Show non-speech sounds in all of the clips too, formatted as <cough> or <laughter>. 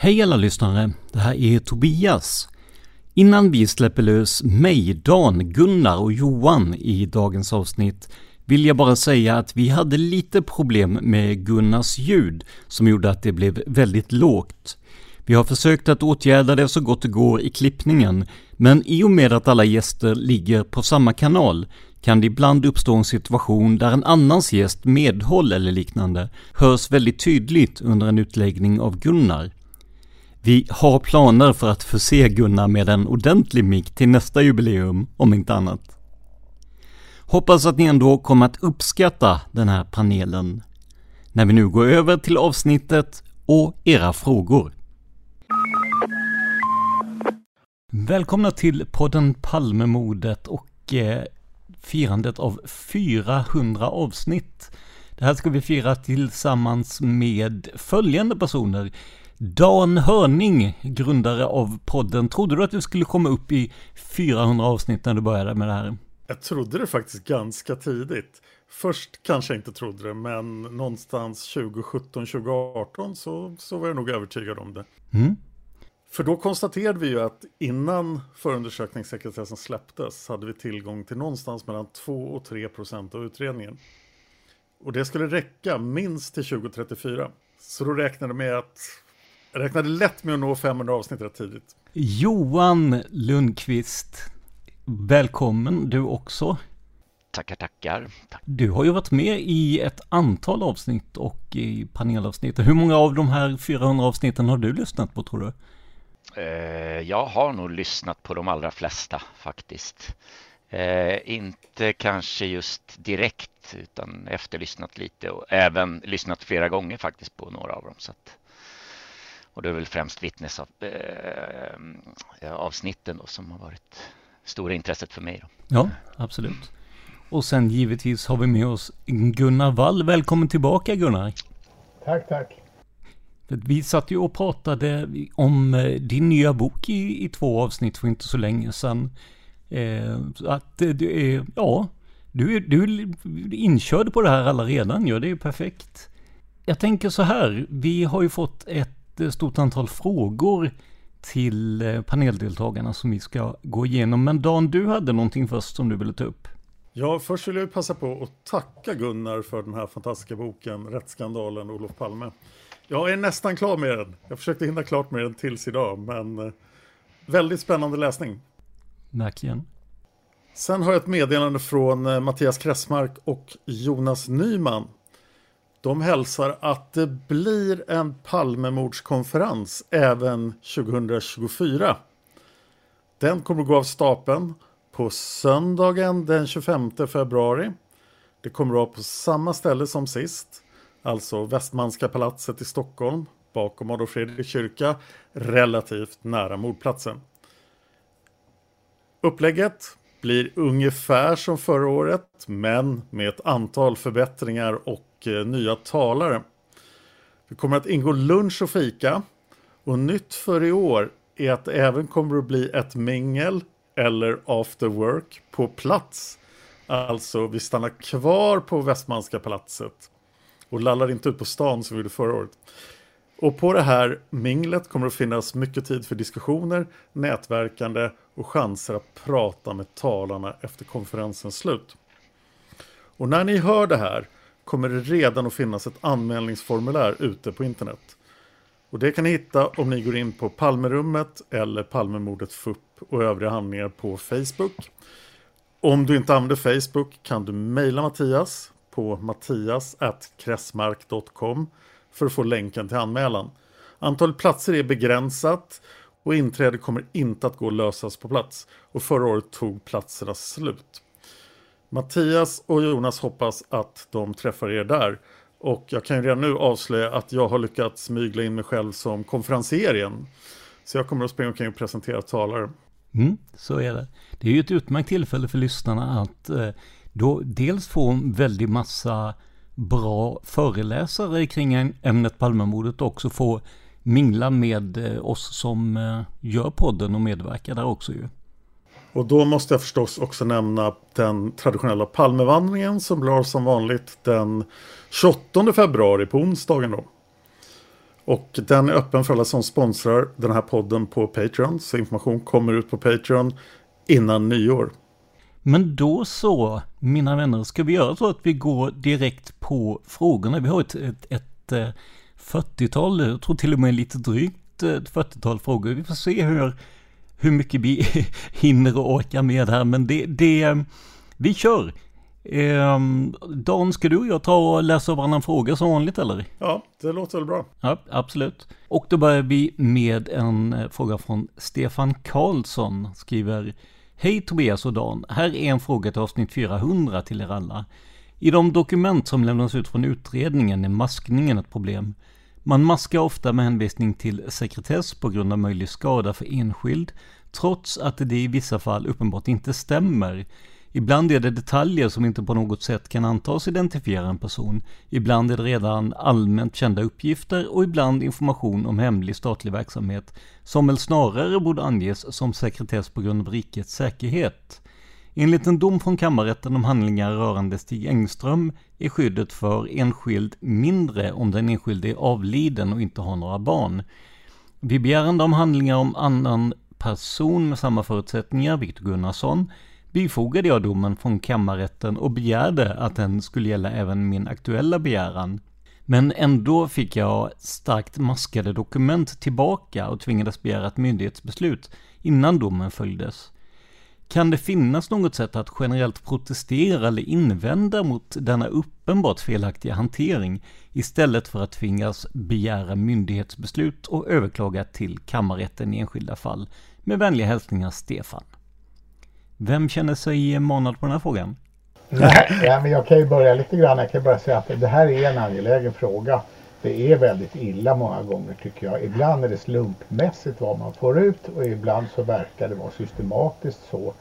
Hej alla lyssnare, det här är Tobias. Innan vi släpper lös mig, Dan, Gunnar och Johan i dagens avsnitt vill jag bara säga att vi hade lite problem med Gunnars ljud som gjorde att det blev väldigt lågt. Vi har försökt att åtgärda det så gott det går i klippningen, men i och med att alla gäster ligger på samma kanal kan det ibland uppstå en situation där en annans gäst medhåll eller liknande hörs väldigt tydligt under en utläggning av Gunnar. Vi har planer för att förse Gunnar med en ordentlig mick till nästa jubileum, om inte annat. Hoppas att ni ändå kommer att uppskatta den här panelen. När vi nu går över till avsnittet och era frågor. Välkomna till podden Palmemordet och eh, firandet av 400 avsnitt. Det här ska vi fira tillsammans med följande personer. Dan Hörning, grundare av podden. Trodde du att du skulle komma upp i 400 avsnitt när du började med det här? Jag trodde det faktiskt ganska tidigt. Först kanske jag inte trodde det, men någonstans 2017-2018 så, så var jag nog övertygad om det. Mm. För då konstaterade vi ju att innan förundersökningssekretessen släpptes hade vi tillgång till någonstans mellan 2 och 3 procent av utredningen. Och det skulle räcka minst till 2034. Så då räknade jag med att jag räknade lätt med att nå 500 avsnitt rätt tidigt. Johan Lundqvist, välkommen du också. Tackar, tackar. Tack. Du har ju varit med i ett antal avsnitt och i panelavsnitt. Hur många av de här 400 avsnitten har du lyssnat på tror du? Eh, jag har nog lyssnat på de allra flesta faktiskt. Eh, inte kanske just direkt utan efterlyssnat lite och även lyssnat flera gånger faktiskt på några av dem. Så att, och det är väl främst vittnesavsnitten eh, som har varit stora intresset för mig. Då. Ja, absolut. Och sen givetvis har vi med oss Gunnar Wall. Välkommen tillbaka Gunnar. Tack, tack. Vi satt ju och pratade om din nya bok i, i två avsnitt för inte så länge sedan. Eh, att du är, ja, du är, du är inkörd på det här alla redan, ja det är ju perfekt. Jag tänker så här, vi har ju fått ett stort antal frågor till paneldeltagarna som vi ska gå igenom. Men Dan, du hade någonting först som du ville ta upp. Ja, först vill jag passa på att tacka Gunnar för den här fantastiska boken Rättsskandalen Olof Palme. Jag är nästan klar med den. Jag försökte hinna klart med den tills idag, men Väldigt spännande läsning. Verkligen. Sen har jag ett meddelande från eh, Mattias Kressmark och Jonas Nyman. De hälsar att det blir en Palmemordskonferens även 2024. Den kommer att gå av stapeln på söndagen den 25 februari. Det kommer att vara på samma ställe som sist, alltså Västmanska palatset i Stockholm bakom Adolf Fredriks kyrka, relativt nära mordplatsen. Upplägget blir ungefär som förra året, men med ett antal förbättringar och och eh, nya talare. Det kommer att ingå lunch och fika. Och nytt för i år är att det även kommer att bli ett mingel eller after work på plats. Alltså, vi stannar kvar på Västmanska palatset och lallar inte ut på stan som vi gjorde förra året. Och på det här minglet kommer det att finnas mycket tid för diskussioner, nätverkande och chanser att prata med talarna efter konferensens slut. Och när ni hör det här kommer det redan att finnas ett anmälningsformulär ute på internet. Och det kan ni hitta om ni går in på Palmerummet eller Palmemordet FUP och övriga handlingar på Facebook. Om du inte använder Facebook kan du mejla Mattias på mattias.kressmark.com för att få länken till anmälan. Antalet platser är begränsat och inträde kommer inte att gå att lösas på plats. Och förra året tog platserna slut. Mattias och Jonas hoppas att de träffar er där. Och jag kan ju redan nu avslöja att jag har lyckats smygla in mig själv som konferencier igen. Så jag kommer att springa omkring och presentera talare. Mm, så är det. Det är ju ett utmärkt tillfälle för lyssnarna att eh, då dels få en väldig massa bra föreläsare kring ämnet Palmemordet och också få mingla med eh, oss som eh, gör podden och medverkar där också ju. Och då måste jag förstås också nämna den traditionella Palmevandringen som blir som vanligt den 28 februari på onsdagen då. Och den är öppen för alla som sponsrar den här podden på Patreon. Så information kommer ut på Patreon innan nyår. Men då så, mina vänner, ska vi göra så att vi går direkt på frågorna. Vi har ett, ett, ett eh, 40-tal, jag tror till och med lite drygt eh, ett 40-tal frågor. Vi får se hur, hur mycket vi <laughs> hinner och orkar med här, men det, det vi kör. Eh, Dan, ska du och jag ta och läsa varannan fråga som vanligt eller? Ja, det låter väl bra. Ja, absolut. Och då börjar vi med en eh, fråga från Stefan Karlsson, skriver Hej Tobias och Dan, här är en fråga till avsnitt 400 till er alla. I de dokument som lämnas ut från utredningen är maskningen ett problem. Man maskar ofta med hänvisning till sekretess på grund av möjlig skada för enskild, trots att det i vissa fall uppenbart inte stämmer. Ibland är det detaljer som inte på något sätt kan antas identifiera en person. Ibland är det redan allmänt kända uppgifter och ibland information om hemlig statlig verksamhet som väl snarare borde anges som sekretess på grund av rikets säkerhet. Enligt en dom från kammarrätten om handlingar rörande Stig Engström är skyddet för enskild mindre om den enskilde är avliden och inte har några barn. Vid begärande om handlingar om annan person med samma förutsättningar, Viktor Gunnarsson, bifogade jag domen från kammarrätten och begärde att den skulle gälla även min aktuella begäran. Men ändå fick jag starkt maskade dokument tillbaka och tvingades begära ett myndighetsbeslut innan domen följdes. Kan det finnas något sätt att generellt protestera eller invända mot denna uppenbart felaktiga hantering istället för att tvingas begära myndighetsbeslut och överklaga till kammarrätten i enskilda fall? Med vänliga hälsningar Stefan. Vem känner sig manad på den här frågan? Nej, ja, men jag kan ju börja lite grann. Jag kan bara säga att det här är en angelägen fråga. Det är väldigt illa många gånger tycker jag. Ibland är det slumpmässigt vad man får ut och ibland så verkar det vara systematiskt så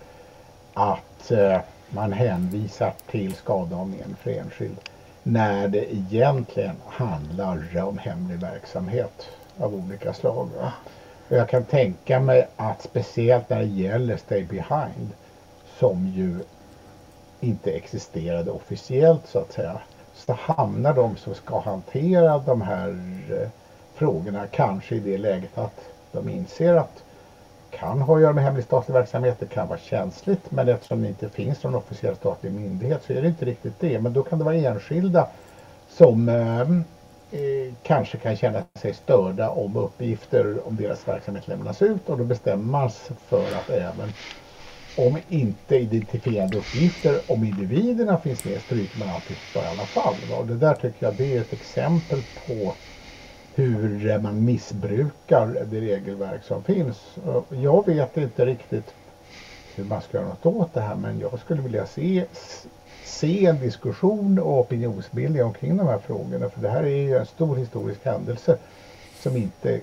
att eh, man hänvisar till skada om en för enskild när det egentligen handlar om hemlig verksamhet av olika slag. Va? Och jag kan tänka mig att speciellt när det gäller Stay Behind som ju inte existerade officiellt så att säga. Så hamnar de som ska hantera de här eh, frågorna kanske i det läget att de inser att kan ha att göra med hemlig statlig verksamhet, det kan vara känsligt men eftersom det inte finns någon officiell statlig myndighet så är det inte riktigt det. Men då kan det vara enskilda som eh, eh, kanske kan känna sig störda om uppgifter om deras verksamhet lämnas ut och då bestämmer man sig för att även om inte identifierade uppgifter om individerna finns med stryker man alltid i alla fall. Och det där tycker jag det är ett exempel på hur man missbrukar det regelverk som finns. Jag vet inte riktigt hur man ska göra något åt det här men jag skulle vilja se, se en diskussion och opinionsbildning omkring de här frågorna för det här är ju en stor historisk händelse som inte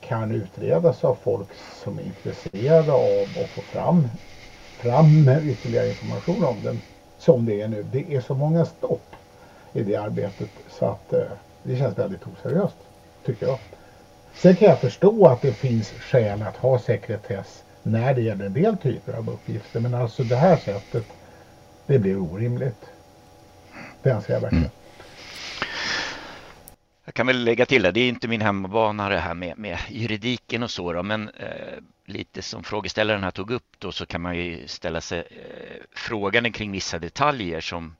kan utredas av folk som är intresserade av att få fram, fram ytterligare information om den som det är nu. Det är så många stopp i det arbetet så att eh, det känns väldigt oseriöst tycker jag. Sen kan jag förstå att det finns skäl att ha sekretess när det gäller en del typer av uppgifter. Men alltså det här sättet, det blir orimligt. Det anser jag verkligen. Mm. Jag kan väl lägga till det, det är inte min hemmabana det här med, med juridiken och så då, men eh, lite som frågeställaren här tog upp då så kan man ju ställa sig eh, frågan kring vissa detaljer som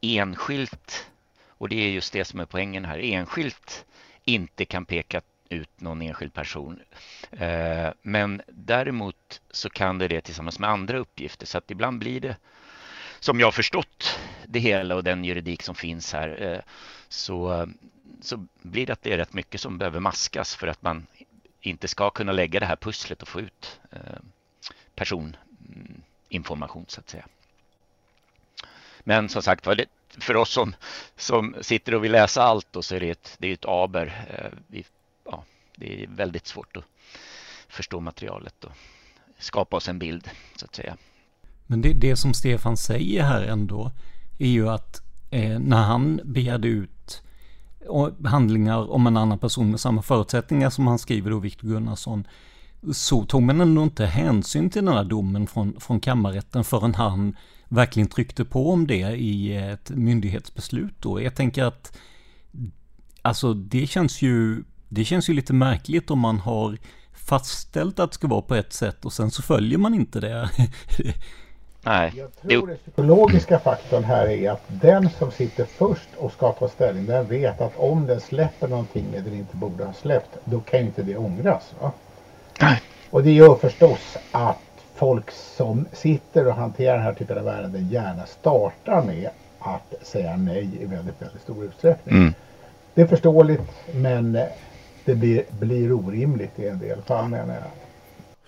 enskilt, och det är just det som är poängen här, enskilt inte kan peka ut någon enskild person. Eh, men däremot så kan det det tillsammans med andra uppgifter så att ibland blir det som jag har förstått det hela och den juridik som finns här eh, så, så blir det att det är rätt mycket som behöver maskas för att man inte ska kunna lägga det här pusslet och få ut eh, personinformation så att säga. Men som sagt var, för oss som, som sitter och vill läsa allt då, så är det ett, det är ett aber. Eh, vi, ja, det är väldigt svårt att förstå materialet och skapa oss en bild så att säga. Men det, det som Stefan säger här ändå är ju att eh, när han begärde ut handlingar om en annan person med samma förutsättningar som han skriver då, Viktor Gunnarsson, så tog man ändå inte hänsyn till den här domen från, från kammarrätten förrän han verkligen tryckte på om det i ett myndighetsbeslut då. Jag tänker att alltså det känns ju det känns ju lite märkligt om man har fastställt att det ska vara på ett sätt och sen så följer man inte det. <laughs> Nej. Jag tror den psykologiska faktorn här är att den som sitter först och ska ta ställning den vet att om den släpper någonting den inte borde ha släppt då kan inte det ångras. Va? Nej. Och det gör förstås att folk som sitter och hanterar den här typen av ärenden gärna startar med att säga nej i väldigt, väldigt stor utsträckning. Mm. Det är förståeligt men det blir, blir orimligt i en del fall menar jag.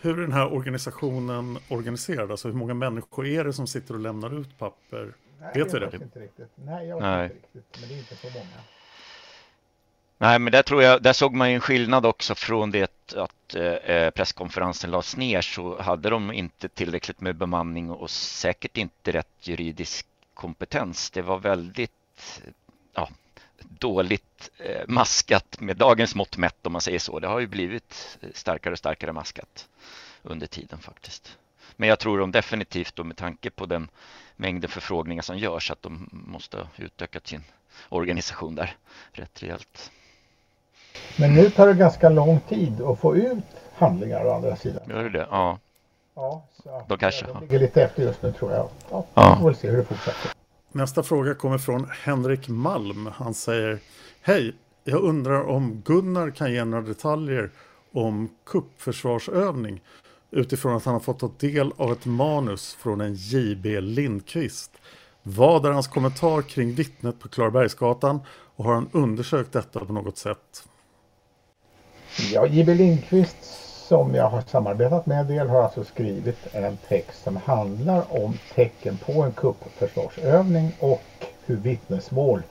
Hur är den här organisationen organiserad? Alltså hur många människor är det som sitter och lämnar ut papper? Nej, vet vi det? Inte riktigt. Nej, jag vet Nej. inte riktigt. Men det är inte så många. Nej, men där tror jag, där såg man ju en skillnad också från det att eh, presskonferensen lades ner så hade de inte tillräckligt med bemanning och säkert inte rätt juridisk kompetens. Det var väldigt dåligt eh, maskat med dagens mått mätt om man säger så. Det har ju blivit starkare och starkare maskat under tiden faktiskt. Men jag tror de definitivt då med tanke på den mängden förfrågningar som görs att de måste ha utökat sin organisation där rätt rejält. Men nu tar det ganska lång tid att få ut handlingar å andra sidan. Gör det det? Ja. Ja, så de kanske. De ligger lite efter just nu tror jag. Ja, ja. Vi får väl se hur det fortsätter. Nästa fråga kommer från Henrik Malm. Han säger Hej, jag undrar om Gunnar kan ge några detaljer om kuppförsvarsövning utifrån att han har fått ta del av ett manus från en JB Lindqvist. Vad är hans kommentar kring vittnet på Klarabergsgatan och har han undersökt detta på något sätt? Ja, J.B. Lindqvist som jag har samarbetat med en del har alltså skrivit en text som handlar om tecken på en kuppförsvarsövning och hur vittnesmål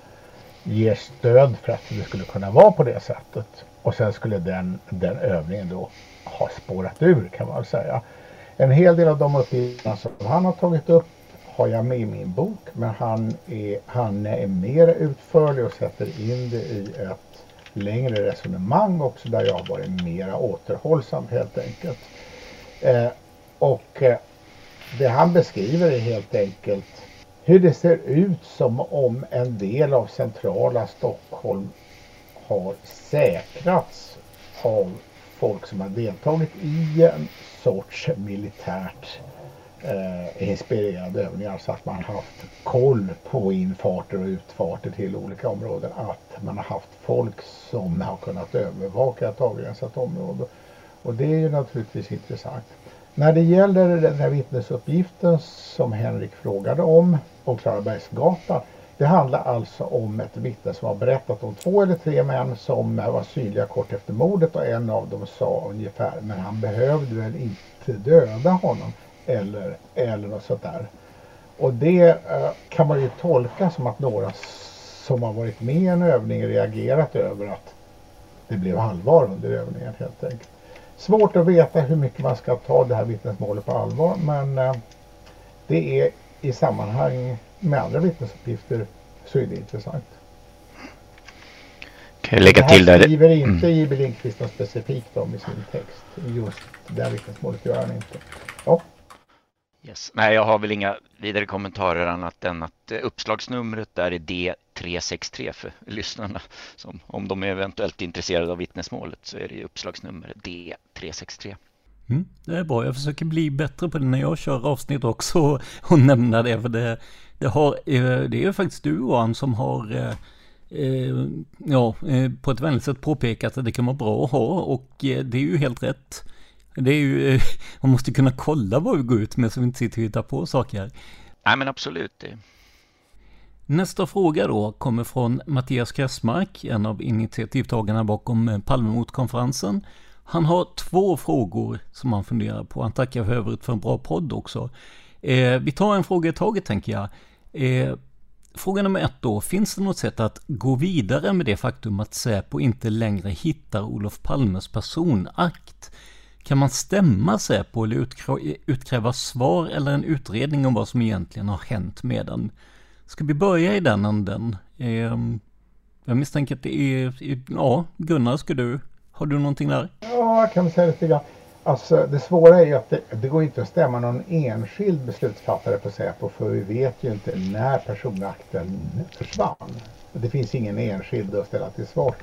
ger stöd för att det skulle kunna vara på det sättet. Och sen skulle den, den övningen då ha spårat ur kan man säga. En hel del av de uppgifterna som han har tagit upp har jag med i min bok men han är, han är mer utförlig och sätter in det i ett längre resonemang också där jag har varit mera återhållsam helt enkelt. Eh, och eh, det han beskriver är helt enkelt hur det ser ut som om en del av centrala Stockholm har säkrats av folk som har deltagit i en sorts militärt eh, inspirerande övningar så alltså att man haft koll på infarter och utfarter till olika områden. Att man har haft folk som har kunnat övervaka ett avgränsat område. Och det är ju naturligtvis intressant. När det gäller den här vittnesuppgiften som Henrik frågade om på Klarabergsgatan. Det handlar alltså om ett vittne som har berättat om två eller tre män som var synliga kort efter mordet och en av dem sa ungefär men han behövde väl inte döda honom eller, eller något sånt där. Och det eh, kan man ju tolka som att några som har varit med i en övning reagerat över att det blev allvar under övningen helt enkelt. Svårt att veta hur mycket man ska ta det här vittnesmålet på allvar men eh, det är i sammanhang med andra vittnesuppgifter så är det intressant. Kan jag lägga till där? Det skriver inte mm. J.B. Lindqvist specifikt om i sin text. Just det här vittnesmålet gör han inte. Ja. Yes. Nej, jag har väl inga vidare kommentarer annat än att eh, uppslagsnumret där är D363 för lyssnarna. Som, om de är eventuellt intresserade av vittnesmålet så är det uppslagsnummer D363. Mm, det är bra, jag försöker bli bättre på det när jag kör avsnitt också <laughs> och nämna det. För det, det, har, eh, det är faktiskt du Johan som har eh, ja, på ett vänligt sätt påpekat att det kan vara bra att ha och det är ju helt rätt. Det är ju, man måste kunna kolla vad vi går ut med så vi inte sitter och hittar på saker. Nej men absolut. Nästa fråga då kommer från Mattias Kressmark, en av initiativtagarna bakom Palmemotkonferensen. Han har två frågor som han funderar på. Han tackar för övrigt för en bra podd också. Eh, vi tar en fråga i taget tänker jag. Eh, fråga nummer ett då. Finns det något sätt att gå vidare med det faktum att Säpo inte längre hittar Olof Palmes personakt? Kan man stämma Säpo eller utkräva svar eller en utredning om vad som egentligen har hänt med den? Ska vi börja i den änden? Eh, jag misstänker att det är, ja, Gunnar, ska du, har du någonting där? Ja, jag kan säga lite grann. Alltså det svåra är ju att det, det går inte att stämma någon enskild beslutsfattare på Säpo för vi vet ju inte när personakten försvann. Det finns ingen enskild att ställa till svars.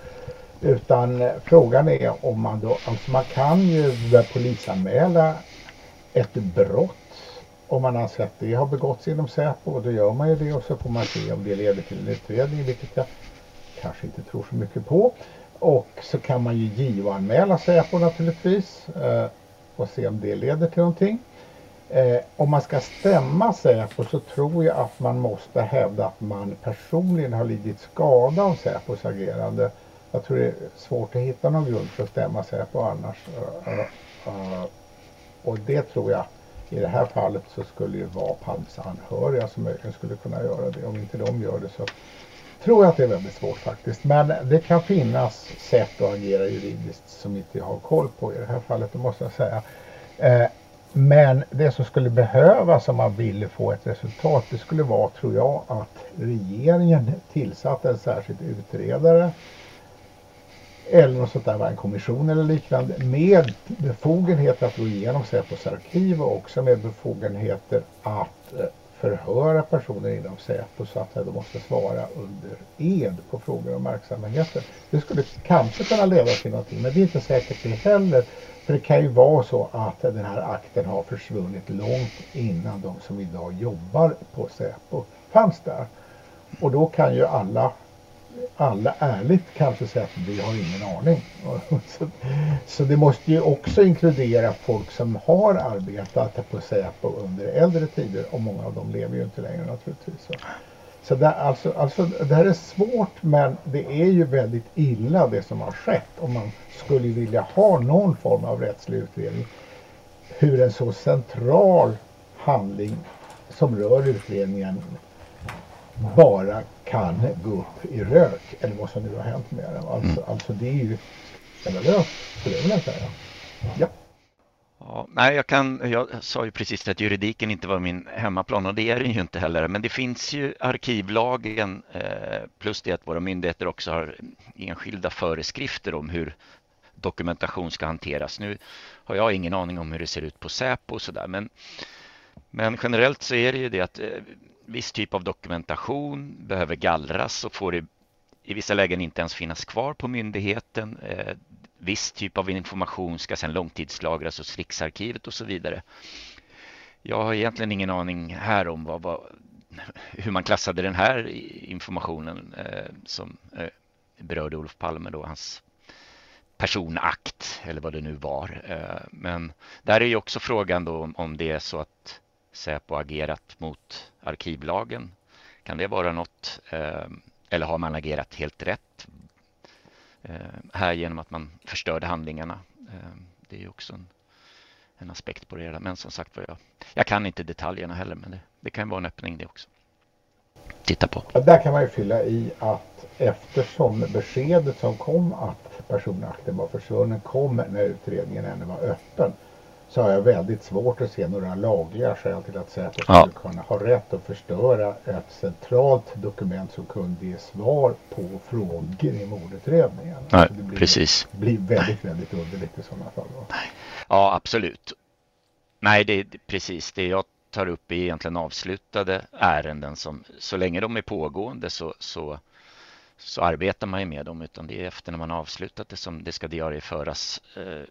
Utan eh, frågan är om man då, alltså man kan ju polisanmäla ett brott om man anser att det har begåtts inom Säpo och då gör man ju det och så får man se om det leder till en utredning vilket jag kanske inte tror så mycket på. Och så kan man ju JO-anmäla Säpo naturligtvis eh, och se om det leder till någonting. Eh, om man ska stämma Säpo så tror jag att man måste hävda att man personligen har lidit skada av Säpos agerande jag tror det är svårt att hitta någon grund för att stämma Säpo annars. och det tror jag i det här fallet så skulle det vara Palmes anhöriga som möjligen skulle kunna göra det. Om inte de gör det så tror jag att det är väldigt svårt faktiskt. Men det kan finnas sätt att agera juridiskt som inte jag har koll på i det här fallet, det måste jag säga. Eh, men det som skulle behövas om man ville få ett resultat, det skulle vara, tror jag, att regeringen tillsatte en särskild utredare eller något sånt där, en kommission eller liknande med befogenhet att gå igenom Säpos arkiv och också med befogenheter att eh, förhöra personer inom Säpo så att de måste svara under ed på frågor om verksamheten. Det skulle kanske kunna leda till någonting men det är inte säkert det heller. För det kan ju vara så att den här akten har försvunnit långt innan de som idag jobbar på Säpo fanns där. Och då kan ju alla alla ärligt kanske säga att vi har ingen aning. <laughs> Så, så, det måste ju också inkludera folk som har arbetat på Säpo under äldre tider och många av dem lever ju inte längre naturligtvis. Så, så det, alltså, alltså, det här är svårt men det är ju väldigt illa det som har skett om man skulle vilja ha någon form av rättslig utredning. Hur en så central handling som rör utredningen bara kan gå upp i rök eller vad som nu har hänt med den. Alltså, mm. alltså det är ju skandalöst skulle jag vilja säga. Ja. Ja, nej, jag, kan, jag sa ju precis att juridiken inte var min hemmaplan och det är den ju inte heller. Men det finns ju arkivlagen eh, plus det att våra myndigheter också har enskilda föreskrifter om hur dokumentation ska hanteras. Nu har jag ingen aning om hur det ser ut på Säpo och sådär men, men generellt så är det ju det att eh, viss typ av dokumentation behöver gallras och får i vissa lägen inte ens finnas kvar på myndigheten. Eh, viss typ av information ska sedan långtidslagras hos Riksarkivet och så vidare. jag har egentligen ingen aning här om vad, vad, hur man klassade den här informationen eh, som eh, berörde Olof Palme då, hans personakt eller vad det nu var. Eh, men där är ju också frågan då om det är så att Säpo agerat mot arkivlagen. Kan det vara något? Eh, eller har man agerat helt rätt? Eh, här genom att man förstörde handlingarna. Eh, det är ju också en, en aspekt på det hela. Men som sagt jag, jag kan inte detaljerna heller men det, det kan vara en öppning det också. Titta på. Där kan man ju fylla i att eftersom beskedet som kom att personakten var försvunnen kom när utredningen ännu var öppen så har jag väldigt svårt att se några lagliga skäl till att Säpo ja. skulle kunna ha rätt att förstöra ett centralt dokument som kunde ge svar på frågor i mordutredningen. Nej, det blir, precis. Det blir väldigt, väldigt underligt i sådana fall. Då. Ja, absolut. Nej, det är precis det jag tar upp är egentligen avslutade ärenden som så länge de är pågående så, så, så arbetar man ju med dem utan det är efter när man har avslutat det som det ska diarieföras eh,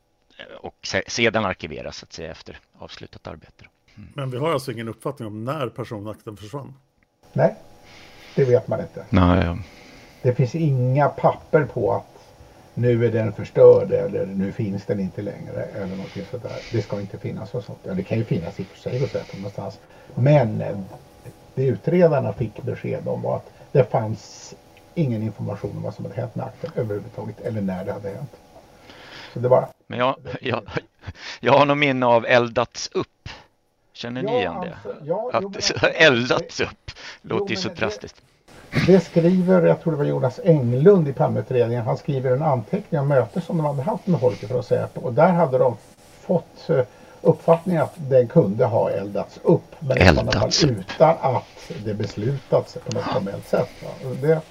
och sedan arkiveras så att säga efter avslutat arbete. Mm. Men vi har alltså ingen uppfattning om när personakten försvann? Nej, det vet man inte. Nej, ja. Det finns inga papper på att nu är den förstörd eller nu finns den inte längre eller någonting sådär. Det ska inte finnas och sånt. Ja, det kan ju finnas i och för sig och sätt någonstans. Men eh, det utredarna fick besked om var att det fanns ingen information om vad som hade hänt med akten överhuvudtaget eller när det hade hänt. Det var... Men jag, jag, jag har nog minne av eldats upp. Känner ni ja, igen det? Alltså, ja, att jo, <laughs> eldats upp låter ju så drastiskt. Det skriver, jag tror det var Jonas Englund i Palmeutredningen, han skriver en anteckning om möte som de hade haft med Holker för att säga på. Och där hade de fått eh, uppfattningen att den kunde ha eldats upp. Men eldats fall utan att det beslutats på något formellt sätt. Det,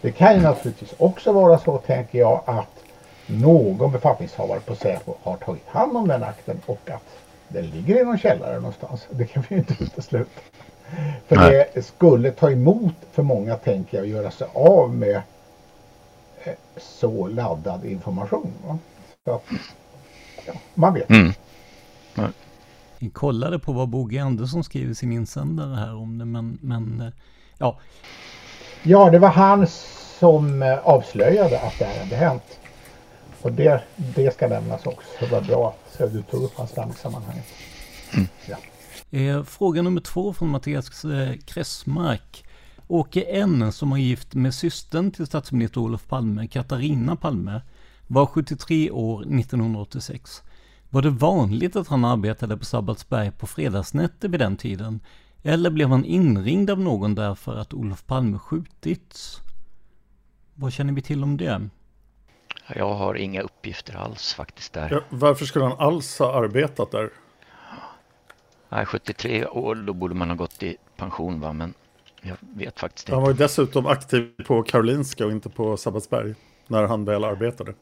det kan ju naturligtvis också vara så, tänker jag, att någon befattningshavare på Säpo har tagit hand om den akten och att den ligger i någon källare någonstans. <laughs> Det kan vi ju inte utesluta. För Nej. det skulle ta emot för många tänker jag att göra sig av med eh, så laddad information. Va? Så att, ja, man vet. Mm. Vi kollade på vad Boge Andersson skrev i sin insändare här om det men, men eh, ja. Ja det var han som eh, avslöjade att det här hade hänt. Och det, det ska nämnas också. Det var bra att du tog upp hans namn i sammanhanget. Mm. Ja. Eh, fråga nummer två från Mattias eh, Kressmark. Åke N som var gift med systern till statsminister Olof Palme, Katarina Palme, var 73 år 1986. Var det vanligt att han arbetade på Sabbatsberg på fredagsnätter vid den tiden? Eller blev han inringd av någon därför att Olof Palme skjutits? Vad känner vi till om det? Jag har inga uppgifter alls faktiskt där. Ja, varför skulle han alls ha arbetat där? Nej, 73 år, då borde man ha gått i pension va, men jag vet faktiskt inte. Han var ju dessutom aktiv på Karolinska och inte på Sabbatsberg när han väl arbetade.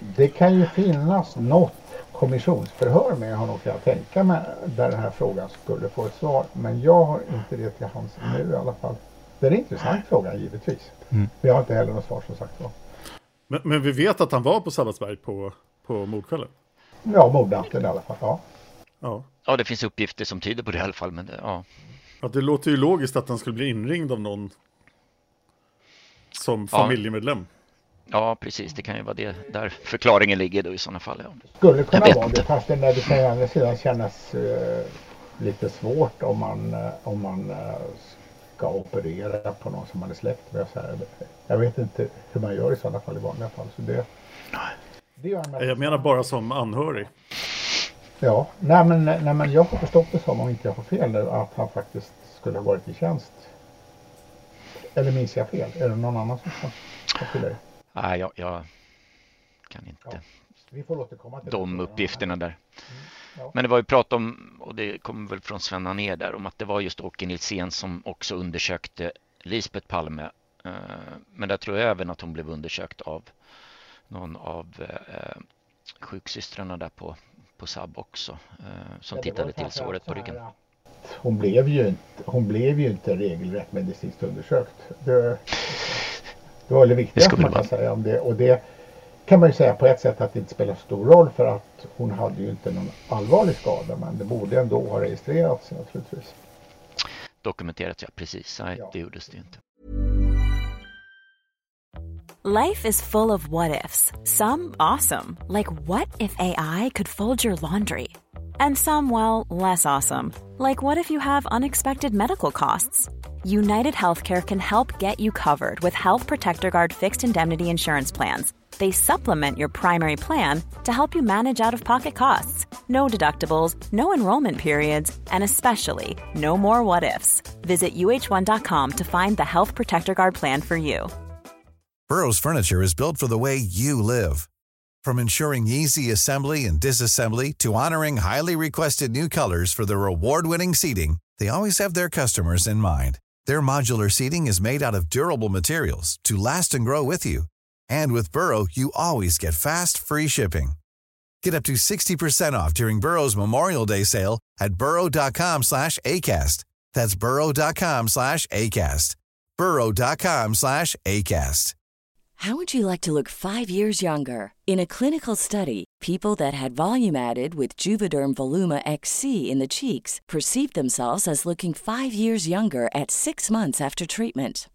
Det kan ju finnas något kommissionsförhör med honom kan jag tänka mig där den här frågan skulle få ett svar. Men jag har inte det till hands nu i alla fall. Det är en intressant fråga givetvis. Mm. Men jag har inte heller något svar som sagt var. Men, men, vi vet att han var på Sabbatsberg på, på mordkvällen? Ja, mordnatten i alla fall. Ja. Ja. ja, det finns uppgifter som tyder på det i alla fall. Men det, ja. ja, det låter ju logiskt att han skulle bli inringd av någon som familjemedlem. Ja, precis. Det kan ju vara det där förklaringen ligger då i sådana fall. Ja. Skulle kunna vara det, fast det, det kan ju andra sidan kännas uh, lite svårt om man, uh, om man uh, ska operera på någon som man är släkt med. Så här. Jag vet inte hur man gör i sådana fall i vanliga fall. Så det, det jag menar bara som anhörig. Ja, nej men, nej men jag har förstått det som, om inte jag har fel, att han faktiskt skulle ha varit i tjänst. Eller minns jag fel? Är det någon annan som har fylla i? Nej, jag, jag kan inte. Ja, vi får återkomma till de uppgifterna där. Mm, ja. Men det var ju prat om, och det kommer väl från Svenna ner där, om att det var just Åke Nilsén som också undersökte Lisbeth Palme. Eh, men där tror jag även att hon blev undersökt av någon av eh, sjuksystrarna där på på SAB också eh, som ja, tittade till såret på ryggen. Hon blev ju inte, hon blev ju inte regelrätt medicinskt undersökt. Det, det var det viktigaste man kan säga om det. Och det kan man ju säga på ett sätt att det inte spelar stor roll för att hon hade ju inte någon allvarlig skada men det borde ändå ha registrerats naturligtvis. Dokumenterat ja, precis. Nej, ja. det gjordes det inte. Life is full of what ifs. Some awesome. Like what if AI could fold your laundry? And some, well, less awesome. Like what if you have unexpected medical costs? United Healthcare can help get you covered with Health Protector Guard fixed indemnity insurance plans they supplement your primary plan to help you manage out of pocket costs. No deductibles, no enrollment periods, and especially no more what ifs. Visit uh1.com to find the Health Protector Guard plan for you. Burrow's Furniture is built for the way you live. From ensuring easy assembly and disassembly to honoring highly requested new colors for their award winning seating, they always have their customers in mind. Their modular seating is made out of durable materials to last and grow with you. And with Burrow, you always get fast, free shipping. Get up to 60% off during Burrow's Memorial Day sale at burrow.com slash ACAST. That's burrow.com slash ACAST. burrow.com slash ACAST. How would you like to look five years younger? In a clinical study, people that had volume added with Juvederm Voluma XC in the cheeks perceived themselves as looking five years younger at six months after treatment.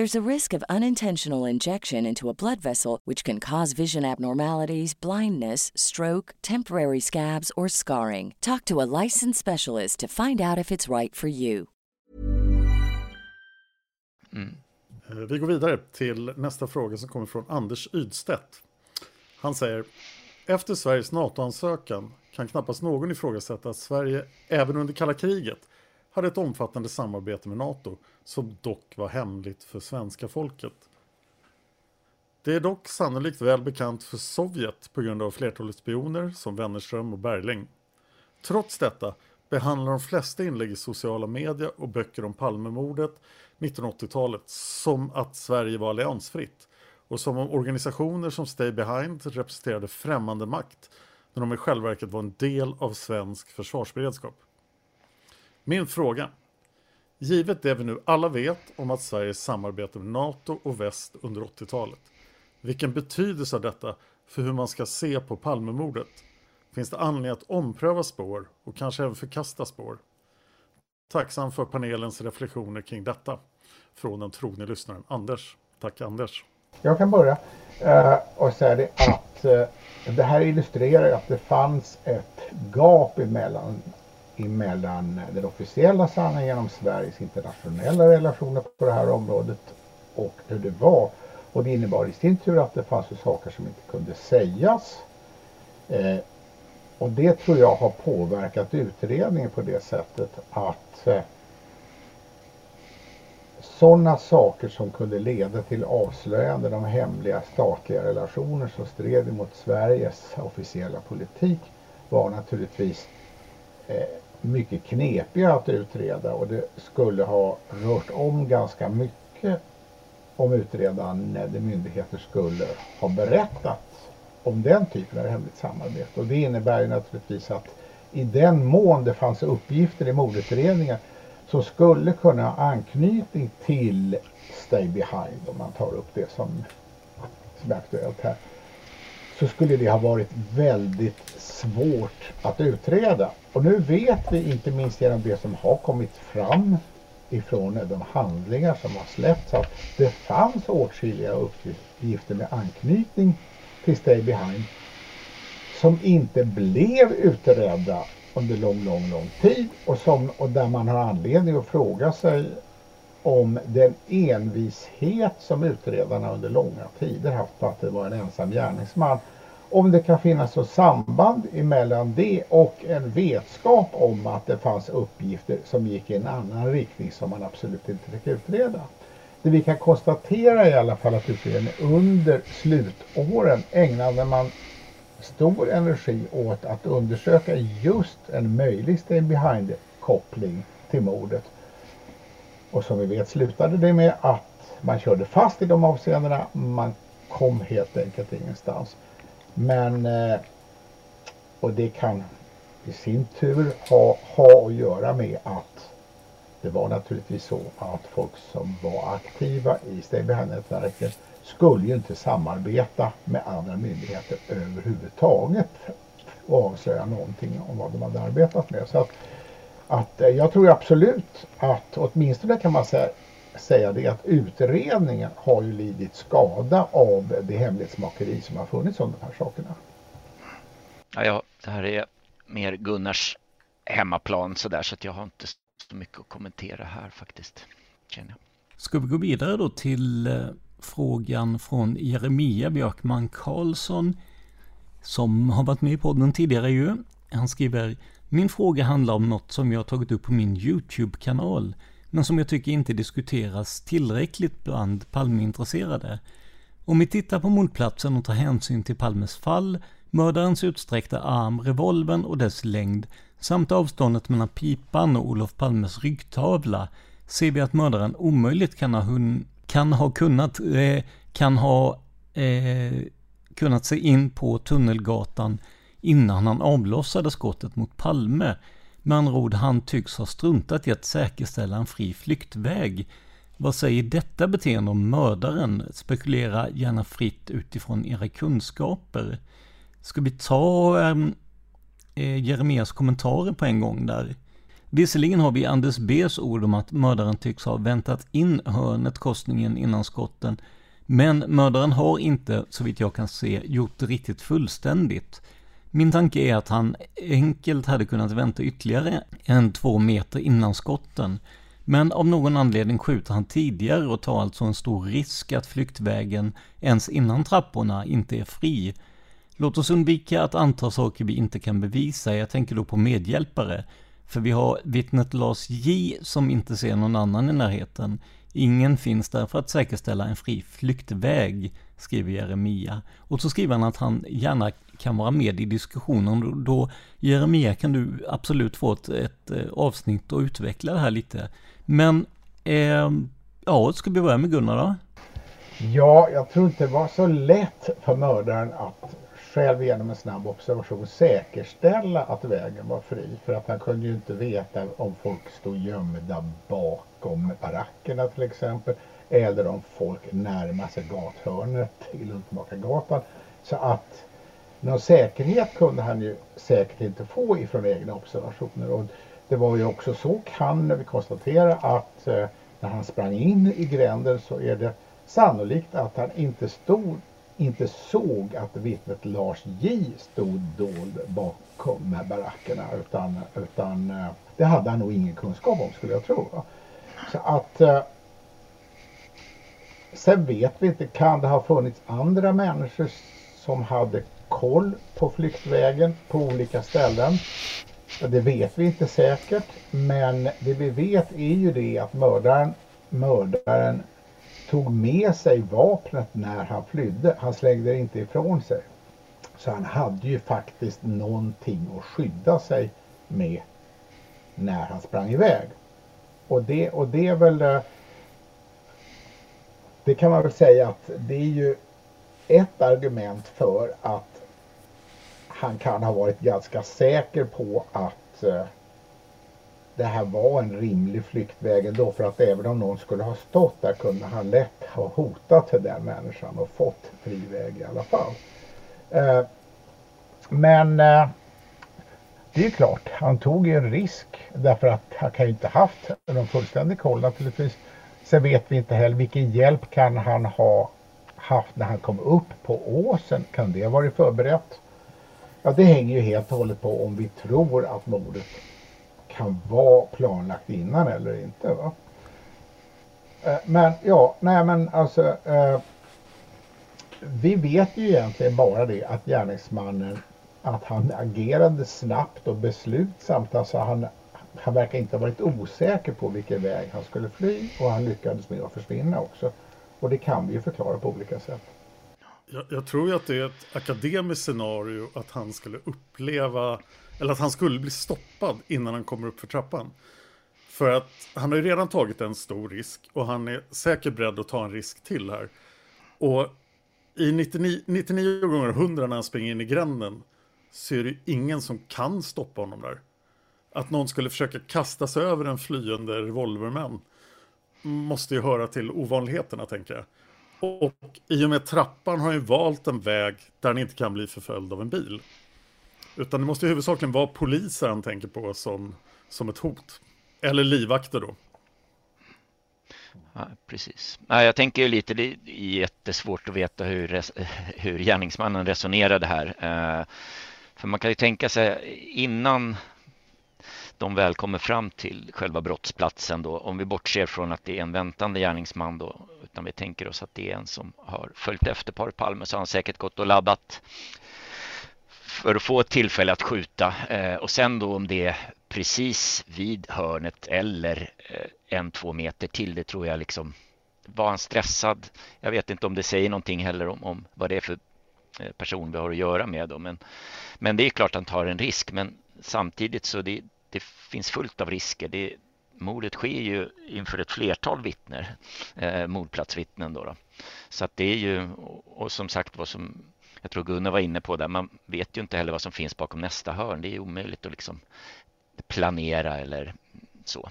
There's a risk of unintentional injection into a blood vessel, which can cause vision abnormalities, blindness, stroke, temporary scabs, or scarring. Talk to a licensed specialist to find out if it's right for you. Mm. Vi går vidare till nästa fråga som kommer från Anders Ydstedt. Han säger Efter Sveriges NATO-ansökan kan knappast någon ifrågasätta att Sverige även under kalla kriget hade ett omfattande samarbete med NATO som dock var hemligt för svenska folket. Det är dock sannolikt väl bekant för Sovjet på grund av flertalet spioner som Wennerström och Bergling. Trots detta behandlar de flesta inlägg i sociala medier och böcker om Palmemordet 1980-talet som att Sverige var alliansfritt och som om organisationer som Stay Behind representerade främmande makt när de i själva verket var en del av svensk försvarsberedskap. Min fråga. Givet det vi nu alla vet om att Sverige samarbetar med NATO och väst under 80-talet. Vilken betydelse har detta för hur man ska se på Palmemordet? Finns det anledning att ompröva spår och kanske även förkasta spår? Tacksam för panelens reflektioner kring detta. Från den trogne lyssnaren Anders. Tack Anders. Jag kan börja eh, och säga det att eh, det här illustrerar att det fanns ett gap emellan emellan den officiella sanningen om Sveriges internationella relationer på det här området och hur det var. Och det innebar i sin tur att det fanns saker som inte kunde sägas. Eh, och det tror jag har påverkat utredningen på det sättet att eh, sådana saker som kunde leda till avslöjanden om hemliga statliga relationer som stred mot Sveriges officiella politik var naturligtvis eh, mycket knepiga att utreda och det skulle ha rört om ganska mycket om utredaren eller myndigheter skulle ha berättat om den typen av hemligt samarbete. Och det innebär ju naturligtvis att i den mån det fanns uppgifter i mordutredningen som skulle kunna ha anknytning till Stay Behind om man tar upp det som, som är aktuellt här så skulle det ha varit väldigt svårt att utreda. Och nu vet vi inte minst genom det som har kommit fram ifrån de handlingar som har släppts att det fanns åtskilliga uppgifter med anknytning till Stay Behind som inte blev utredda under lång, lång, lång tid och, som, och där man har anledning att fråga sig om den envishet som utredarna under långa tider haft på att det var en ensam gärningsman om det kan finnas ett samband emellan det och en vetskap om att det fanns uppgifter som gick i en annan riktning som man absolut inte fick utreda. Det vi kan konstatera i alla fall att utredningen under slutåren ägnade man stor energi åt att undersöka just en möjlig stay behind-koppling till mordet. Och som vi vet slutade det med att man körde fast i de avseendena. Man kom helt enkelt ingenstans. Men eh, och det kan i sin tur ha, ha att göra med att det var naturligtvis så att folk som var aktiva i Stay Behind-nätverket skulle ju inte samarbeta med andra myndigheter överhuvudtaget och avslöja någonting om vad de hade arbetat med. Så att, att eh, jag tror absolut att åtminstone kan man säga, säga det att utredningen har ju lidit skada av det hemlighetsmakeri som har funnits om de här sakerna. Ja, ja det här är mer Gunnars hemmaplan sådär så att jag har inte så mycket att kommentera här faktiskt. Känner jag. Ska vi gå vidare då till eh, frågan från Jeremia Björkman Karlsson som har varit med i podden tidigare ju. Han skriver min fråga handlar om något som jag tagit upp på min YouTube-kanal men som jag tycker inte diskuteras tillräckligt bland Palmeintresserade. Om vi tittar på mordplatsen och tar hänsyn till Palmes fall, mördarens utsträckta arm, revolven och dess längd samt avståndet mellan pipan och Olof Palmes ryggtavla ser vi att mördaren omöjligt kan ha, hun, kan ha kunnat, eh, kan ha eh, kunnat se in på Tunnelgatan innan han avlossade skottet mot Palme. Med andra ord, han tycks ha struntat i att säkerställa en fri flyktväg. Vad säger detta beteende om mördaren? Spekulera gärna fritt utifrån era kunskaper. Ska vi ta ehm, eh, Jeremias kommentarer på en gång där? Visserligen har vi Anders B's ord om att mördaren tycks ha väntat in hörnet korsningen innan skotten, men mördaren har inte, så vitt jag kan se, gjort det riktigt fullständigt. Min tanke är att han enkelt hade kunnat vänta ytterligare en två meter innan skotten. Men av någon anledning skjuter han tidigare och tar alltså en stor risk att flyktvägen ens innan trapporna inte är fri. Låt oss undvika att anta saker vi inte kan bevisa, jag tänker då på medhjälpare. För vi har vittnet Lars J som inte ser någon annan i närheten. Ingen finns där för att säkerställa en fri flyktväg, skriver Jeremia. Och så skriver han att han gärna kan vara med i diskussionen. Då, Jeremia, kan du absolut få ett, ett eh, avsnitt och utveckla det här lite. Men, eh, ja, ska vi börja med Gunnar då? Ja, jag tror inte det var så lätt för mördaren att själv genom en snabb observation säkerställa att vägen var fri. För att han kunde ju inte veta om folk stod gömda bakom barackerna till exempel. Eller om folk närmar sig gathörnet i Luntmakargatan. Så att någon säkerhet kunde han ju säkert inte få ifrån egna observationer. Och det var ju också så kan vi konstatera att eh, när han sprang in i gränden så är det sannolikt att han inte stod inte såg att vittnet Lars J stod dold bakom barackerna utan, utan eh, det hade han nog ingen kunskap om skulle jag tro. Så att eh, Sen vet vi inte, kan det ha funnits andra människor som hade koll på flyktvägen på olika ställen? Det vet vi inte säkert, men det vi vet är ju det att mördaren, mördaren tog med sig vapnet när han flydde. Han slängde det inte ifrån sig. Så han hade ju faktiskt någonting att skydda sig med när han sprang iväg. Och det, och det är väl eh, det kan man väl säga att det är ju ett argument för att han kan ha varit ganska säker på att eh, det här var en rimlig flyktväg ändå för att även om någon skulle ha stått där kunde han lätt ha hotat den människan och fått fri väg i alla fall. Eh, men eh, det är ju klart, han tog ju en risk därför att han kan ju inte haft någon fullständig koll naturligtvis. Sen vet vi inte heller vilken hjälp kan han ha haft när han kom upp på åsen. Kan det ha varit förberett? Ja, det hänger ju helt och hållet på om vi tror att mordet kan vara planlagt innan eller inte. Va? Eh, men ja, nej men alltså. Eh, vi vet ju egentligen bara det att gärningsmannen att han agerade snabbt och beslutsamt. Alltså han, han verkar inte ha varit osäker på vilken väg han skulle fly och han lyckades med att försvinna också. Och det kan vi ju förklara på olika sätt. Jag, jag tror ju att det är ett akademiskt scenario att han skulle uppleva, eller att han skulle bli stoppad innan han kommer upp för trappan. För att han har ju redan tagit en stor risk och han är säkert beredd att ta en risk till här. Och i 99, 99 gånger 100 när han springer in i gränden så är det ingen som kan stoppa honom där. Att någon skulle försöka kasta sig över en flyende revolverman måste ju höra till ovanligheterna tänker jag. Och i och med trappan har han ju valt en väg där han inte kan bli förföljd av en bil. Utan det måste ju huvudsakligen vara poliser han tänker på som, som ett hot. Eller livvakter då. Ja, precis. Ja, jag tänker ju lite, det är jättesvårt att veta hur, hur gärningsmannen resonerade här. Eh, för man kan ju tänka sig innan de väl kommer fram till själva brottsplatsen då, om vi bortser från att det är en väntande gärningsman då, utan vi tänker oss att det är en som har följt efter paret Palme så har han säkert gått och laddat för att få ett tillfälle att skjuta eh, och sen då om det är precis vid hörnet eller eh, en, två meter till, det tror jag liksom var han stressad? Jag vet inte om det säger någonting heller om, om vad det är för eh, person vi har att göra med då, men, men det är klart han tar en risk, men samtidigt så det, det finns fullt av risker. Det, mordet sker ju inför ett flertal vittner, eh, mordplatsvittnen då, då. Så att det är ju, och som sagt vad som jag tror Gunnar var inne på där, man vet ju inte heller vad som finns bakom nästa hörn. Det är omöjligt att liksom planera eller så.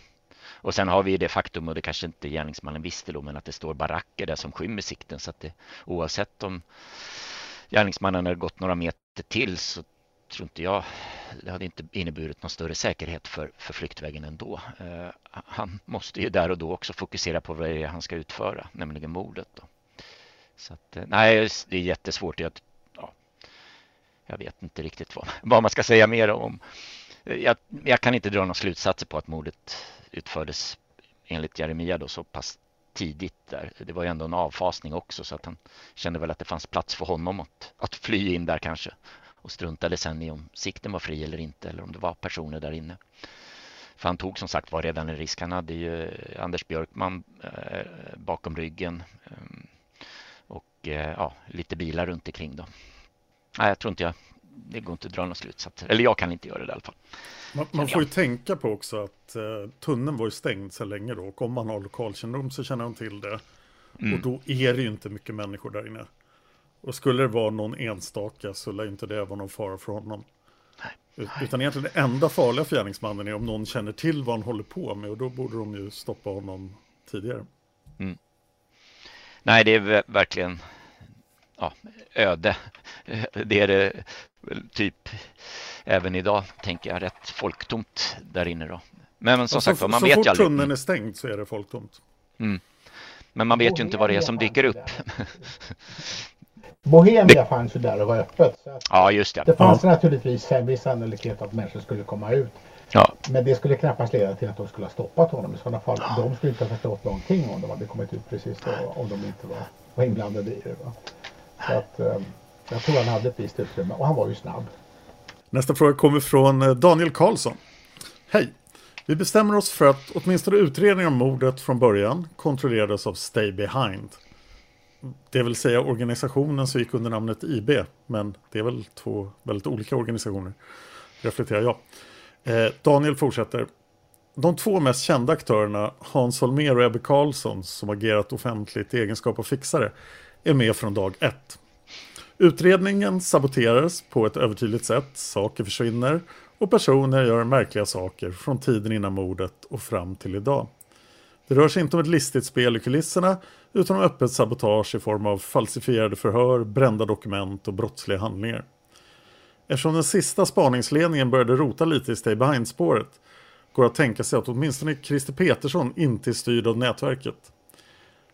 Och sen har vi det faktum, och det kanske inte gärningsmannen visste då, men att det står baracker där som skymmer sikten. Så att det, oavsett om gärningsmannen hade gått några meter till så tror inte jag, det hade inte inneburit någon större säkerhet för, för flyktvägen ändå. Eh, han måste ju där och då också fokusera på vad det är han ska utföra, nämligen mordet. Då. Så att, eh, nej, det är jättesvårt. Jag, ja, jag vet inte riktigt vad, <laughs> vad man ska säga mer om. Eh, jag, jag, kan inte dra några slutsatser på att mordet utfördes enligt Jeremia då så pass tidigt där. Det var ju ändå en avfasning också så att han kände väl att det fanns plats för honom att, att fly in där kanske och struntade sen i om sikten var fri eller inte eller om det var personer där inne. För han tog som sagt var redan en risk. Han hade ju Anders Björkman eh, bakom ryggen eh, och eh, ja, lite bilar runt omkring då. Nej, jag tror inte jag det går inte att dra några slutsatser. Eller jag kan inte göra det i alla fall. Man, man får ju tänka på också att uh, tunneln var ju stängd så länge då. Och om man har lokalkännedom så känner de till det. Mm. Och då är det ju inte mycket människor där inne. Och skulle det vara någon enstaka så lär inte det vara någon fara för honom. Nej. Utan egentligen det enda farliga för gärningsmannen är om någon känner till vad han håller på med. Och då borde de ju stoppa honom tidigare. Mm. Nej, det är verkligen ja, öde. Det är det typ även idag, tänker jag, rätt folktomt där inne då. Men, som sagt man så vet fort ju aldrig. tunneln är stängd så är det folktomt. Mm. Men man vet ju inte vad det är som dyker upp. <laughs> Bohemia det... fanns ju där och var öppet. Så ja, just det. Det fanns ja. naturligtvis en viss sannolikhet att människor skulle komma ut. Ja. Men det skulle knappast leda till att de skulle ha stoppat honom. I sådana fall, ja. de skulle inte ha förstått någonting om de hade kommit ut precis då, om de inte var, var inblandade i det. Va? Så att, eh, jag tror han hade ett visst utrymme och han var ju snabb. Nästa fråga kommer från eh, Daniel Karlsson. Hej! Vi bestämmer oss för att åtminstone utredningen om mordet från början kontrollerades av Stay Behind. Det vill säga organisationen som gick under namnet IB, men det är väl två väldigt olika organisationer, reflekterar jag. Eh, Daniel fortsätter. De två mest kända aktörerna, Hans Holmér och Ebbe Karlsson, som agerat offentligt i egenskap av fixare, är med från dag ett. Utredningen saboteras på ett övertydligt sätt, saker försvinner och personer gör märkliga saker från tiden innan mordet och fram till idag. Det rör sig inte om ett listigt spel i kulisserna utan om öppet sabotage i form av falsifierade förhör, brända dokument och brottsliga handlingar. Eftersom den sista spaningsledningen började rota lite i Stay Behind-spåret går att tänka sig att åtminstone Christer Petersson inte är styrd av nätverket.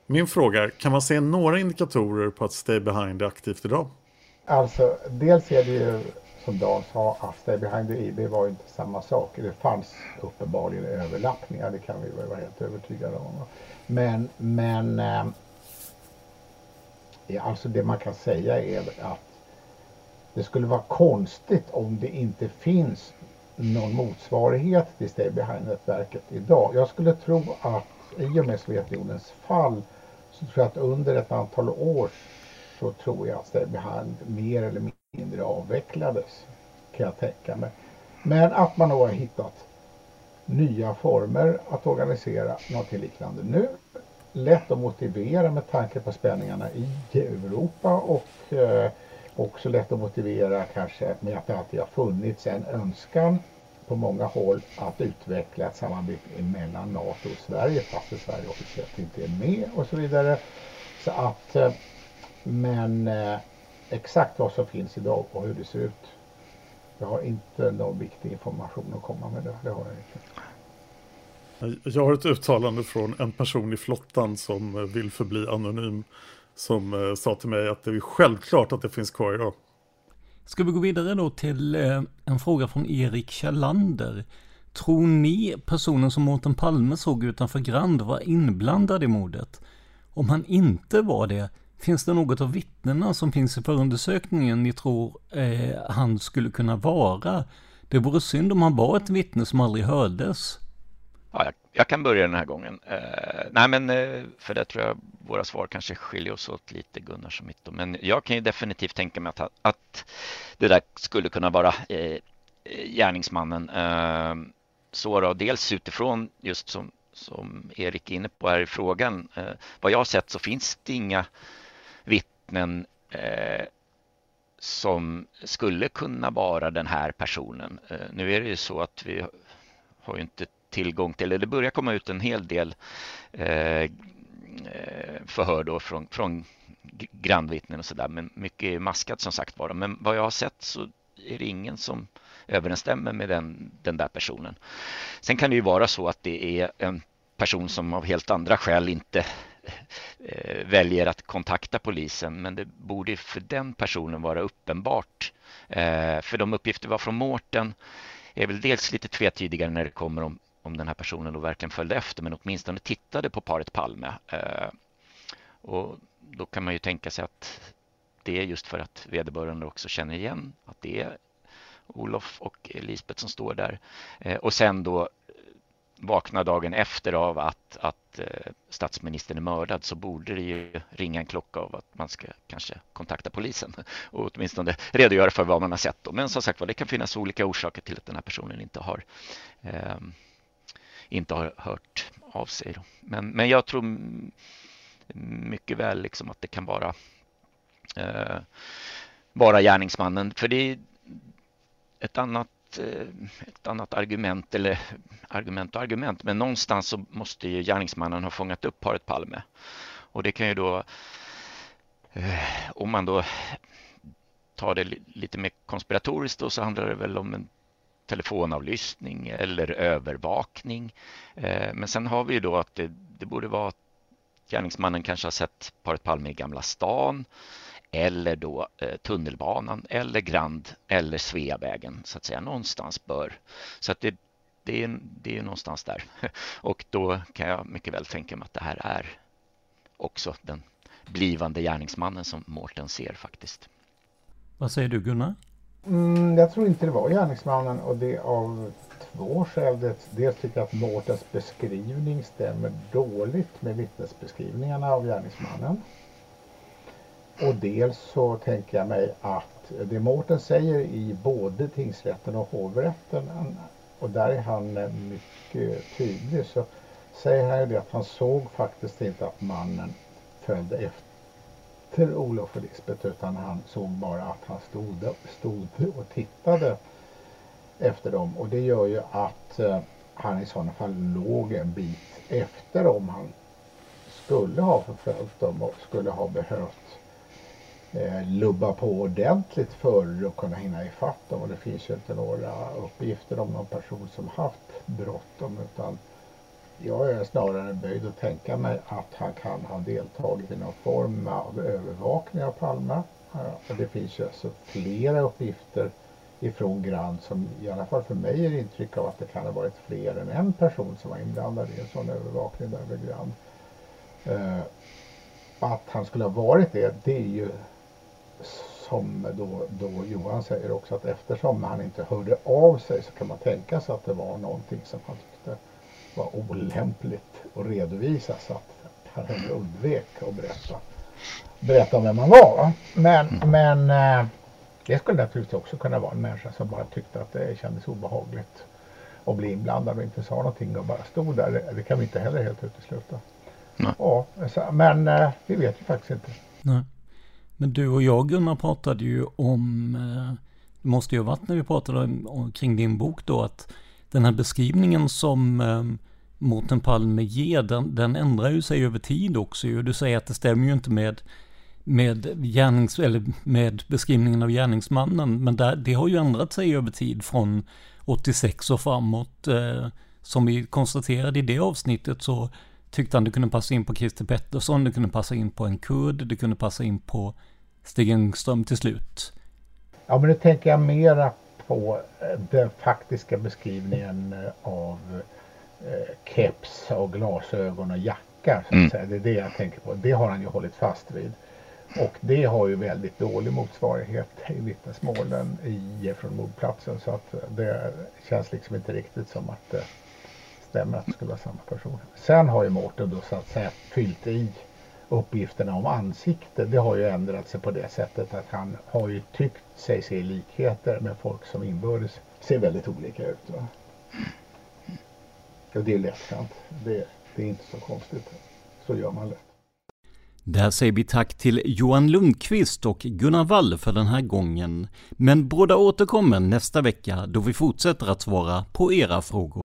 Min fråga är, kan man se några indikatorer på att Stay Behind är aktivt idag? Alltså, dels är det ju som Dan sa att Stay Behind the IB var inte samma sak. Det fanns uppenbarligen överlappningar, det kan vi väl vara helt övertygade om. Men, men eh, alltså det man kan säga är att det skulle vara konstigt om det inte finns någon motsvarighet till Stay Behind-nätverket idag. Jag skulle tro att i och med Sovjetunionens fall så tror jag att under ett antal år så tror jag att Stay Behind mer eller mindre avvecklades. Kan jag tänka mig. Men att man då har hittat nya former att organisera något liknande nu. Lätt att motivera med tanke på spänningarna i Europa och eh, också lätt att motivera kanske med att det alltid har funnits en önskan på många håll att utveckla ett samarbete mellan NATO och Sverige fast Sverige officiellt inte är med och så vidare. Så att, eh, men eh, exakt vad som finns idag och hur det ser ut. Jag har inte någon viktig information att komma med det. det har jag inte. Jag har ett uttalande från en person i flottan som eh, vill förbli anonym som sa till mig att det är självklart att det finns kvar idag. Ska vi gå vidare då till eh, en fråga från Erik Kjellander. Tror ni personen som Mårten Palme såg utanför Grand var inblandad i mordet? Om han inte var det, finns det något av vittnena som finns i förundersökningen ni tror eh, han skulle kunna vara? Det vore synd om han var ett vittne som aldrig hördes. Ja, jag, jag kan börja den här gången. Eh, nej, men eh, för det tror jag våra svar kanske skiljer oss åt lite, Gunnar som mitt. Men jag kan ju definitivt tänka mig att, att det där skulle kunna vara eh, gärningsmannen. Eh, så då, dels utifrån just som, som Erik är inne på här i frågan. Eh, vad jag har sett så finns det inga vittnen eh, som skulle kunna vara den här personen. Eh, nu är det ju så att vi har ju inte tillgång till, eller det börjar komma ut en hel del eh, eh förhör då från, från grannvittnen och sådär. Men mycket är maskat som sagt var. Men vad jag har sett så är det ingen som överensstämmer med den, den där personen. Sen kan det ju vara så att det är en person som av helt andra skäl inte Eh, väljer att kontakta polisen. Men det borde för den personen vara uppenbart. Eh, för de uppgifter vi har från Mårten är väl dels lite tvetydigare när det kommer om om den här personen då verkligen följde efter men åtminstone tittade på paret Palme. Eh, och då kan man ju tänka sig att det är just för att vederbörande också känner igen att det är Olof och Lisbeth som står där. Och sen då vaknar dagen efter av att, att eh, statsministern är mördad så borde det ju ringa en klocka av att man ska kanske kontakta polisen och åtminstone redogöra för vad man har sett. Då. Men som sagt var, det kan finnas olika orsaker till att den här personen inte har eh, inte har hört av sig. Då. Men, men jag tror mycket väl liksom att det kan vara eh, vara gärningsmannen. För det är ett annat, Eh, ett annat argument, eller argument och argument, men någonstans så måste ju gärningsmannen ha fångat upp paret Palme. Och det kan ju då, eh, om man då tar det lite mer konspiratoriskt då, så handlar det väl om en telefonavlyssning eller övervakning. Eh, men sen har vi ju då att det, det borde vara att gärningsmannen kanske har sett paret Palme i Gamla stan eller då eh, tunnelbanan eller Grand eller Sveavägen så att säga någonstans bör. Så att det, det, är, det är någonstans där <laughs> och då kan jag mycket väl tänka mig att det här är också den blivande gärningsmannen som Mårten ser faktiskt. Vad säger du Gunnar? Mm, jag tror inte det var gärningsmannen och det av två skäl. Dels tycker jag att Mårtens beskrivning stämmer dåligt med vittnesbeskrivningarna av gärningsmannen. Och dels så tänker jag mig att det Mårten säger i både tingsrätten och hovrätten och där är han mycket tydlig så säger han ju det att han såg faktiskt inte att mannen följde efter Olof och Lisbeth utan han såg bara att han stod, stod och tittade efter dem. Och det gör ju att eh, han i sådana fall låg en bit efter om han skulle ha förföljt dem och skulle ha behövt eh, lubba på ordentligt för att kunna hinna ifatt dem och det finns ju inte några uppgifter om någon person som haft bråttom utan jag är snarare böjd att tänka mig att han kan ha deltagit i någon form av övervakning av Palme. Eh, och det finns ju alltså flera uppgifter ifrån Grand som i alla fall för mig ger intryck av att det kan ha varit fler än en person som var inblandad i en sån övervakning där vid Grand. Eh, att han skulle ha varit det, det är ju som då, då Johan säger också att eftersom han inte hörde av sig så kan man tänka sig att det var någonting som han tyckte var olämpligt att redovisa så att han undvek att berätta, berätta vem man var. Va? Men, mm. men eh, det skulle naturligtvis också kunna vara en människa som bara tyckte att det kändes obehagligt att bli inblandad och inte sa någonting och bara stod där. Det, det kan vi inte heller helt utesluta. Nej. Ja, men eh, vi vet ju faktiskt inte. Nej. Men du och jag Gunnar pratade ju om, eh, det måste ju ha varit när vi pratade om, kring din bok då, att den här beskrivningen som ehm, Mårten Palme ger, den, den ändrar ju sig över tid också ju. Du säger att det stämmer ju inte med med, gärnings, eller med beskrivningen av gärningsmannen. Men där, det har ju ändrat sig över tid från 86 och framåt. Eh, som vi konstaterade i det avsnittet så tyckte han det kunde passa in på Christer Pettersson, det kunde passa in på en kurd, det kunde passa in på Stig Engström till slut. Ja, men nu tänker jag mera på eh, den faktiska beskrivningen eh, av eh, keps och glasögon och jacka. Så mm. Det är det jag tänker på. Det har han ju hållit fast vid. Och det har ju väldigt dålig motsvarighet i vittnesmålen i, från mordplatsen. Så att det känns liksom inte riktigt som att stämmer att det skulle vara samma person. Sen har ju Mårten då så att säga fyllt i uppgifterna om ansikte. Det har ju ändrat sig på det sättet att han har ju tyckt sig se likheter med folk som inbördes ser väldigt olika ut. Va? Och det är lättsamt. Det, det är inte så konstigt. Så gör man lätt. Där säger vi tack till Johan Lundqvist och Gunnar Wall för den här gången. Men båda återkommer nästa vecka då vi fortsätter att svara på era frågor.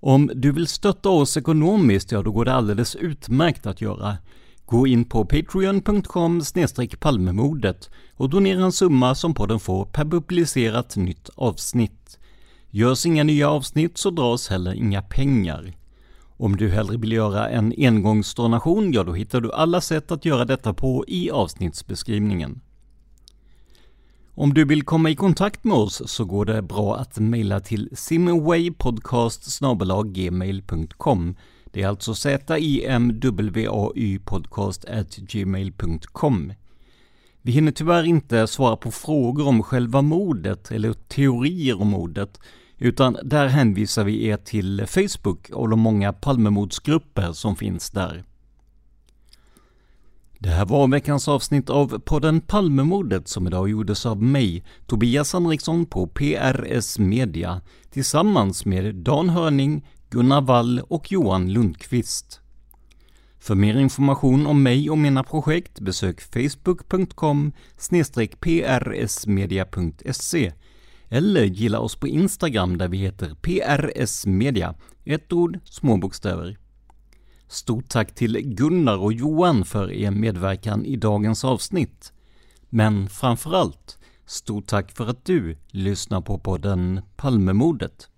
Om du vill stötta oss ekonomiskt, ja då går det alldeles utmärkt att göra. Gå in på patreon.com palmemodet och donera en summa som podden får per publicerat nytt avsnitt. Görs inga nya avsnitt så dras heller inga pengar. Om du hellre vill göra en engångsdonation, ja då hittar du alla sätt att göra detta på i avsnittsbeskrivningen. Om du vill komma i kontakt med oss så går det bra att mejla till simwaypodcast.gmail.com Det är alltså z-i-m-w-a-y podcast gmail.com Vi hinner tyvärr inte svara på frågor om själva mordet eller teorier om mordet, utan där hänvisar vi er till Facebook och de många Palmemordsgrupper som finns där. Det här var veckans avsnitt av podden Palmemordet som idag gjordes av mig, Tobias Henriksson på PRS Media, tillsammans med Dan Hörning, Gunnar Wall och Johan Lundqvist. För mer information om mig och mina projekt besök facebook.com prsmedia.se eller gilla oss på Instagram där vi heter PRS Media, ett ord, små bokstäver. Stort tack till Gunnar och Johan för er medverkan i dagens avsnitt. Men framförallt, stort tack för att du lyssnar på podden Palmemordet.